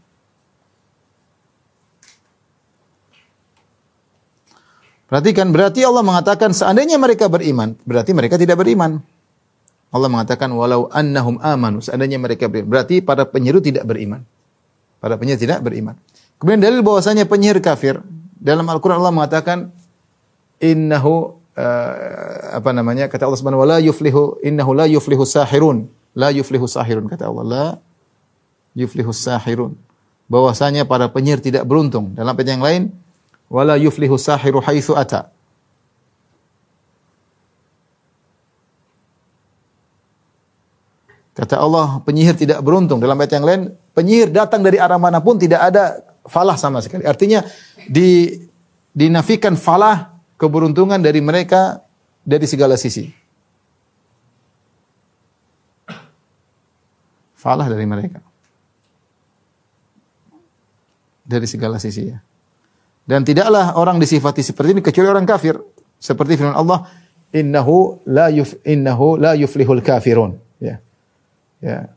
Perhatikan, berarti Allah mengatakan seandainya mereka beriman, berarti mereka tidak beriman. Allah mengatakan walau annahum amanu, seandainya mereka beriman. Berarti para penyihir tidak beriman. Para penyihir tidak beriman. Kemudian dalil bahwasanya penyihir kafir, dalam Al-Qur'an Allah mengatakan innahu uh, apa namanya? Kata Allah Subhanahu wa la yuflihu innahu la yuflihu sahirun. La yuflihu sahirun kata Allah. La yuflihu sahirun. Bahwasanya para penyihir tidak beruntung. Dalam ayat yang lain, wala yuflihu sahiru haitsu ata. Kata Allah, penyihir tidak beruntung. Dalam ayat yang lain, penyihir datang dari arah mana pun tidak ada falah sama sekali. Artinya di dinafikan falah keberuntungan dari mereka dari segala sisi. Falah dari mereka. Dari segala sisi ya. Dan tidaklah orang disifati seperti ini kecuali orang kafir. Seperti firman Allah, "Innahu la yuf innahu la yuflihul kafirun." Ya. Ya.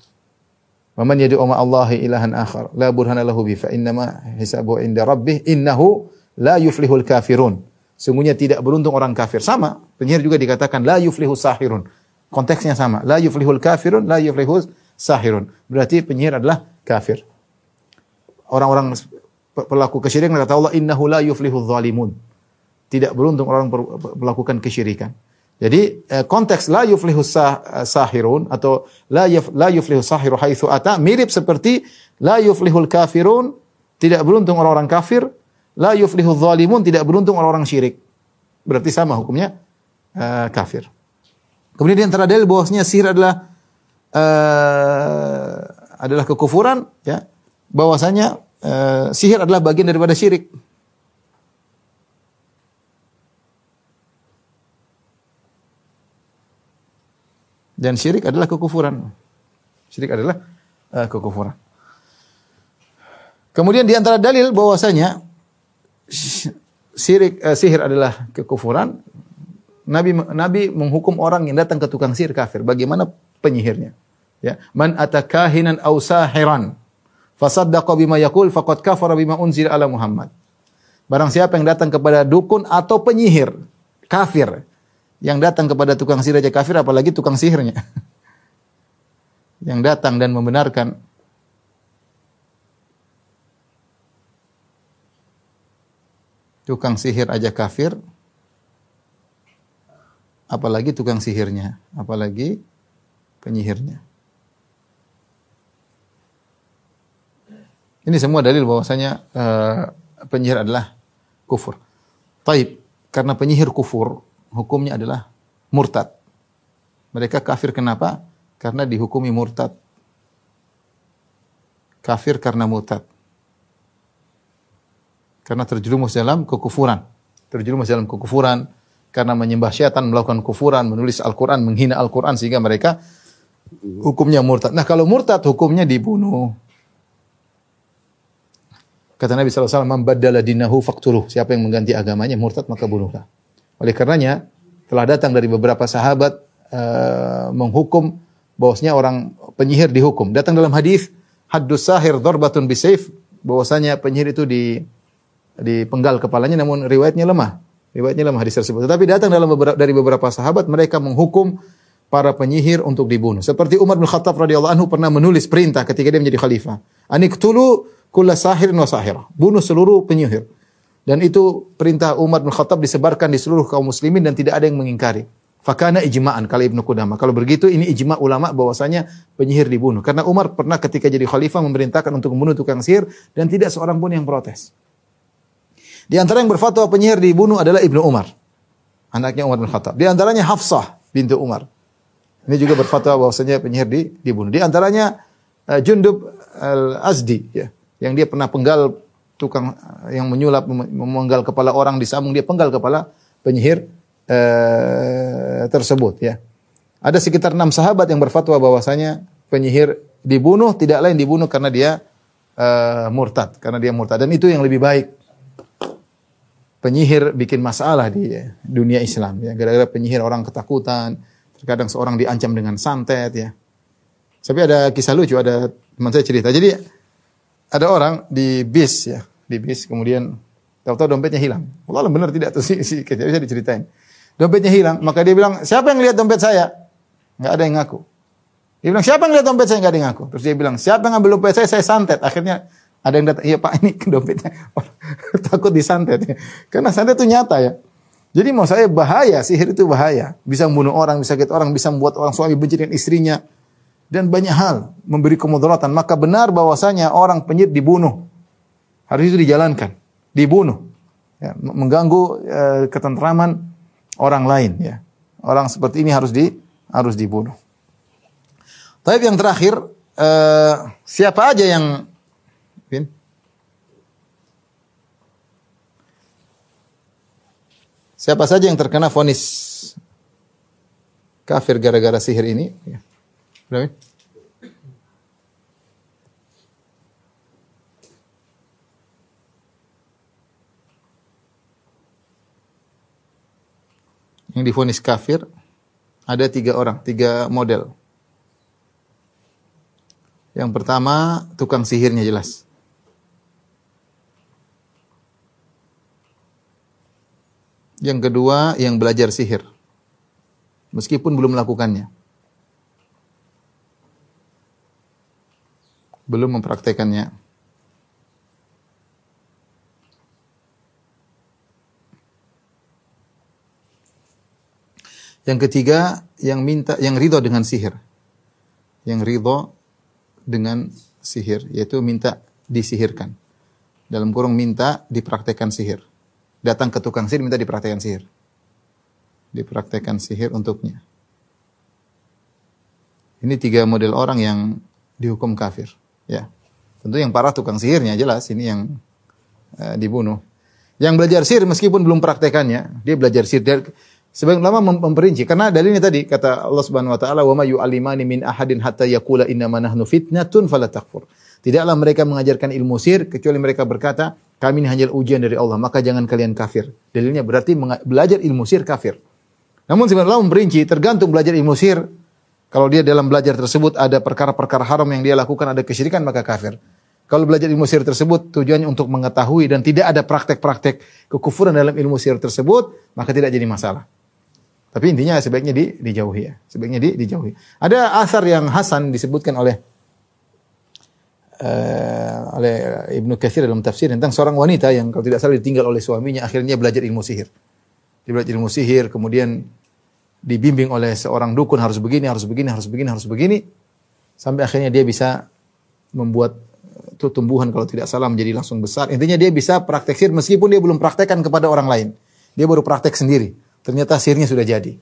Wa man yad'u ma Allahi ilahan akhar la burhana lahu bi fa innama hisabuhu inda rabbih innahu la yuflihul kafirun. Sungguhnya tidak beruntung orang kafir. Sama, penyihir juga dikatakan la yuflihu sahirun. Konteksnya sama. La yuflihul kafirun, la yuflihu sahirun. Berarti penyihir adalah kafir. Orang-orang pelaku kesyirikan kata Allah innahu la yuflihu zalimun. Tidak beruntung orang melakukan kesyirikan. Jadi eh, konteks la yuflihu sah, sahirun atau la yuf, la yuflihu sahiru haitsu ata mirip seperti la yuflihul kafirun tidak beruntung orang-orang kafir, la yuflihu zalimun tidak beruntung orang-orang syirik. Berarti sama hukumnya uh, kafir. Kemudian di antara dalil bahwasanya sihir adalah uh, adalah kekufuran ya. Bahwasanya uh, sihir adalah bagian daripada syirik. Dan syirik adalah kekufuran. Syirik adalah uh, kekufuran. Kemudian di antara dalil bahwasanya syirik uh, sihir adalah kekufuran, Nabi Nabi menghukum orang yang datang ke tukang sihir kafir. Bagaimana penyihirnya? Ya, man atakahinan aw sahiran fasaddaqa bima yaqul faqad kafara bima unzila ala Muhammad. Barang siapa yang datang kepada dukun atau penyihir kafir, yang datang kepada tukang sihir aja kafir apalagi tukang sihirnya. yang datang dan membenarkan tukang sihir aja kafir apalagi tukang sihirnya, apalagi penyihirnya. Ini semua dalil bahwasanya uh, penyihir adalah kufur. Taib, karena penyihir kufur, hukumnya adalah murtad. Mereka kafir kenapa? Karena dihukumi murtad. Kafir karena murtad. Karena terjerumus dalam kekufuran. Terjerumus dalam kekufuran karena menyembah syaitan, melakukan kufuran, menulis Al-Quran, menghina Al-Quran sehingga mereka hukumnya murtad. Nah kalau murtad hukumnya dibunuh. Kata Nabi SAW, Mambadala dinahu faktuluh. Siapa yang mengganti agamanya, murtad maka bunuhlah. Oleh karenanya, telah datang dari beberapa sahabat uh, menghukum bahwasanya orang penyihir dihukum. Datang dalam hadis haddus sahir darbatun bisayf bahwasanya penyihir itu di dipenggal kepalanya namun riwayatnya lemah. Riwayatnya lemah hadis tersebut. Tetapi datang dalam beberapa, dari beberapa sahabat mereka menghukum para penyihir untuk dibunuh. Seperti Umar bin Khattab radhiyallahu anhu pernah menulis perintah ketika dia menjadi khalifah. Aniktulu kulla sahirin wa sahira. Bunuh seluruh penyihir. Dan itu perintah Umar bin Khattab disebarkan di seluruh kaum muslimin dan tidak ada yang mengingkari. Fakana ijma'an kali Ibnu Qudamah. Kalau begitu ini ijma' ulama bahwasanya penyihir dibunuh. Karena Umar pernah ketika jadi khalifah memerintahkan untuk membunuh tukang sihir dan tidak seorang pun yang protes. Di antara yang berfatwa penyihir dibunuh adalah Ibnu Umar. Anaknya Umar bin Khattab. Di antaranya Hafsah bintu Umar. Ini juga berfatwa bahwasanya penyihir di, dibunuh. Di antaranya uh, Jundub Al-Azdi ya, yang dia pernah penggal tukang yang menyulap memenggal kepala orang disambung dia penggal kepala penyihir eh, tersebut ya. Ada sekitar enam sahabat yang berfatwa bahwasanya penyihir dibunuh tidak lain dibunuh karena dia eh, murtad, karena dia murtad dan itu yang lebih baik. Penyihir bikin masalah di dunia Islam ya. Gara-gara penyihir orang ketakutan, terkadang seorang diancam dengan santet ya. Tapi ada kisah lucu, ada teman saya cerita. Jadi ada orang di bis ya, di bis kemudian tahu-tahu dompetnya hilang. Allah benar tidak tuh si, si bisa diceritain. Dompetnya hilang, maka dia bilang, "Siapa yang lihat dompet saya?" Enggak ada yang ngaku. Dia bilang, "Siapa yang lihat dompet saya?" Enggak ada yang ngaku. Terus dia bilang, "Siapa yang ngambil dompet saya? Saya santet." Akhirnya ada yang datang, "Iya, Pak, ini dompetnya." Takut disantet ya. Karena santet itu nyata ya. Jadi mau saya bahaya, sihir itu bahaya. Bisa membunuh orang, bisa sakit orang, bisa membuat orang suami benci dengan istrinya dan banyak hal memberi kemudaratan. Maka benar bahwasanya orang penyit dibunuh. Harus itu dijalankan, dibunuh. Ya, mengganggu e, ketentraman orang lain ya. Orang seperti ini harus di harus dibunuh. Tapi yang terakhir e, siapa aja yang Siapa saja yang terkena vonis kafir gara-gara sihir ini? Ya. Yang difonis kafir ada tiga orang, tiga model. Yang pertama tukang sihirnya jelas. Yang kedua yang belajar sihir. Meskipun belum melakukannya. Belum mempraktekannya. Yang ketiga, yang minta, yang ridho dengan sihir. Yang ridho dengan sihir, yaitu minta disihirkan. Dalam kurung minta dipraktekkan sihir. Datang ke tukang sihir minta dipraktekkan sihir. Dipraktekkan sihir untuknya. Ini tiga model orang yang dihukum kafir. Ya, tentu yang parah tukang sihirnya jelas ini yang uh, dibunuh. Yang belajar sihir meskipun belum praktekannya, dia belajar sihir. Dia, Sebagian ulama memperinci karena dalilnya tadi kata Allah Subhanahu wa taala wa ma yu'allimani min ahadin hatta yaqula inna nahnu fitnatun fala takfur. Tidaklah mereka mengajarkan ilmu sihir kecuali mereka berkata kami ini hanya ujian dari Allah maka jangan kalian kafir. Dalilnya berarti belajar ilmu sihir kafir. Namun sebenarnya memperinci tergantung belajar ilmu sihir kalau dia dalam belajar tersebut ada perkara-perkara haram yang dia lakukan ada kesyirikan maka kafir. Kalau belajar ilmu sihir tersebut tujuannya untuk mengetahui dan tidak ada praktek-praktek kekufuran dalam ilmu sihir tersebut maka tidak jadi masalah. Tapi intinya sebaiknya di, dijauhi ya. Sebaiknya di, dijauhi. Ada asar yang Hasan disebutkan oleh uh, oleh Ibnu Katsir dalam tafsir tentang seorang wanita yang kalau tidak salah ditinggal oleh suaminya akhirnya belajar ilmu sihir. Dia belajar ilmu sihir kemudian dibimbing oleh seorang dukun harus begini, harus begini, harus begini, harus begini sampai akhirnya dia bisa membuat itu tumbuhan kalau tidak salah menjadi langsung besar. Intinya dia bisa praktek sihir meskipun dia belum praktekkan kepada orang lain. Dia baru praktek sendiri. Ternyata sihirnya sudah jadi.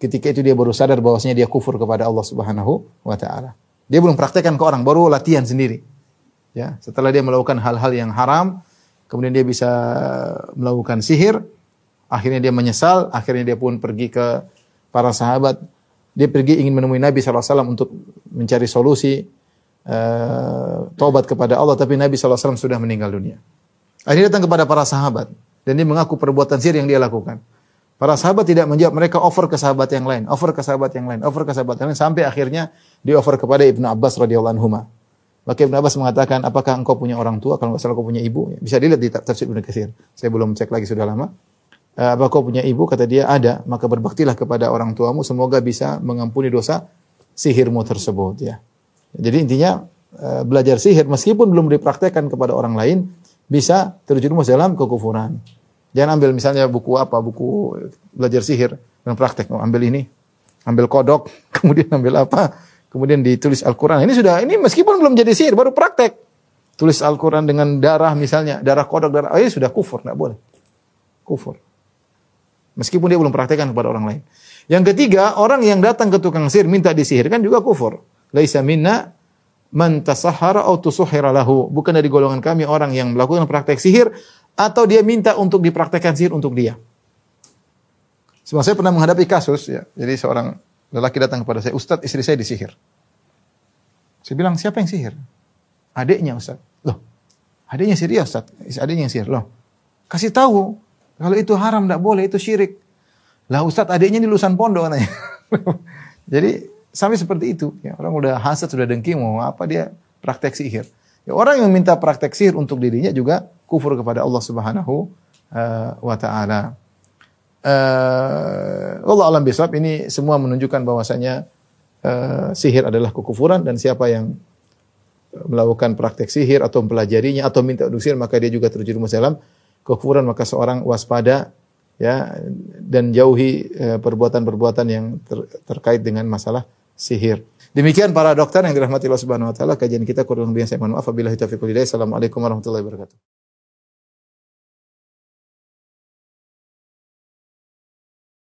Ketika itu dia baru sadar bahwasanya dia kufur kepada Allah Subhanahu wa taala. Dia belum praktekkan ke orang, baru latihan sendiri. Ya, setelah dia melakukan hal-hal yang haram, kemudian dia bisa melakukan sihir, akhirnya dia menyesal, akhirnya dia pun pergi ke para sahabat. Dia pergi ingin menemui Nabi SAW untuk mencari solusi uh, taubat kepada Allah, tapi Nabi SAW sudah meninggal dunia. Akhirnya datang kepada para sahabat dan dia mengaku perbuatan sihir yang dia lakukan. Para sahabat tidak menjawab, mereka offer ke sahabat yang lain, offer ke sahabat yang lain, offer ke sahabat yang lain sampai akhirnya di offer kepada Ibnu Abbas radhiyallahu anhu. Maka Ibnu Abbas mengatakan, "Apakah engkau punya orang tua? Kalau enggak salah kau punya ibu." Bisa dilihat di tafsir Ibnu Katsir. Saya belum cek lagi sudah lama. Eh, apa kau punya ibu? Kata dia, "Ada." Maka berbaktilah kepada orang tuamu semoga bisa mengampuni dosa sihirmu tersebut ya. Jadi intinya eh, belajar sihir meskipun belum dipraktekkan kepada orang lain bisa terjerumus dalam kekufuran. Jangan ambil misalnya buku apa, buku belajar sihir dan praktek. Oh, ambil ini, ambil kodok, kemudian ambil apa, kemudian ditulis Al-Quran. Ini sudah, ini meskipun belum jadi sihir, baru praktek. Tulis Al-Quran dengan darah misalnya, darah kodok, darah, oh, ini sudah kufur, tidak boleh. Kufur. Meskipun dia belum praktekkan kepada orang lain. Yang ketiga, orang yang datang ke tukang sihir minta disihirkan juga kufur. Laisa minna man atau tusuhira lahu. Bukan dari golongan kami orang yang melakukan praktek sihir atau dia minta untuk dipraktekkan sihir untuk dia. Sebab saya pernah menghadapi kasus ya. Jadi seorang lelaki datang kepada saya, "Ustadz, istri saya disihir." Saya bilang, "Siapa yang sihir?" Adiknya, Ustadz. Loh, adiknya sihir ya, Ustadz. Adiknya yang sihir. Loh, kasih tahu kalau itu haram, tidak boleh, itu syirik. Lah Ustadz, adiknya di lulusan pondok katanya. Jadi sampai seperti itu. Ya, orang udah hasad, sudah dengki, mau apa dia praktek sihir. Ya, orang yang minta praktek sihir untuk dirinya juga kufur kepada Allah Subhanahu uh, wa taala. Uh, Allah alam bisawab ini semua menunjukkan bahwasanya uh, sihir adalah kekufuran dan siapa yang melakukan praktek sihir atau mempelajarinya atau minta sihir maka dia juga terjerumus dalam kekufuran maka seorang waspada ya dan jauhi perbuatan-perbuatan uh, yang ter, terkait dengan masalah sihir. Demikian para dokter yang dirahmati Allah Subhanahu wa taala. Kajian kita kurang lebih saya mohon maaf. Apabila taufiq Assalamualaikum warahmatullahi wabarakatuh.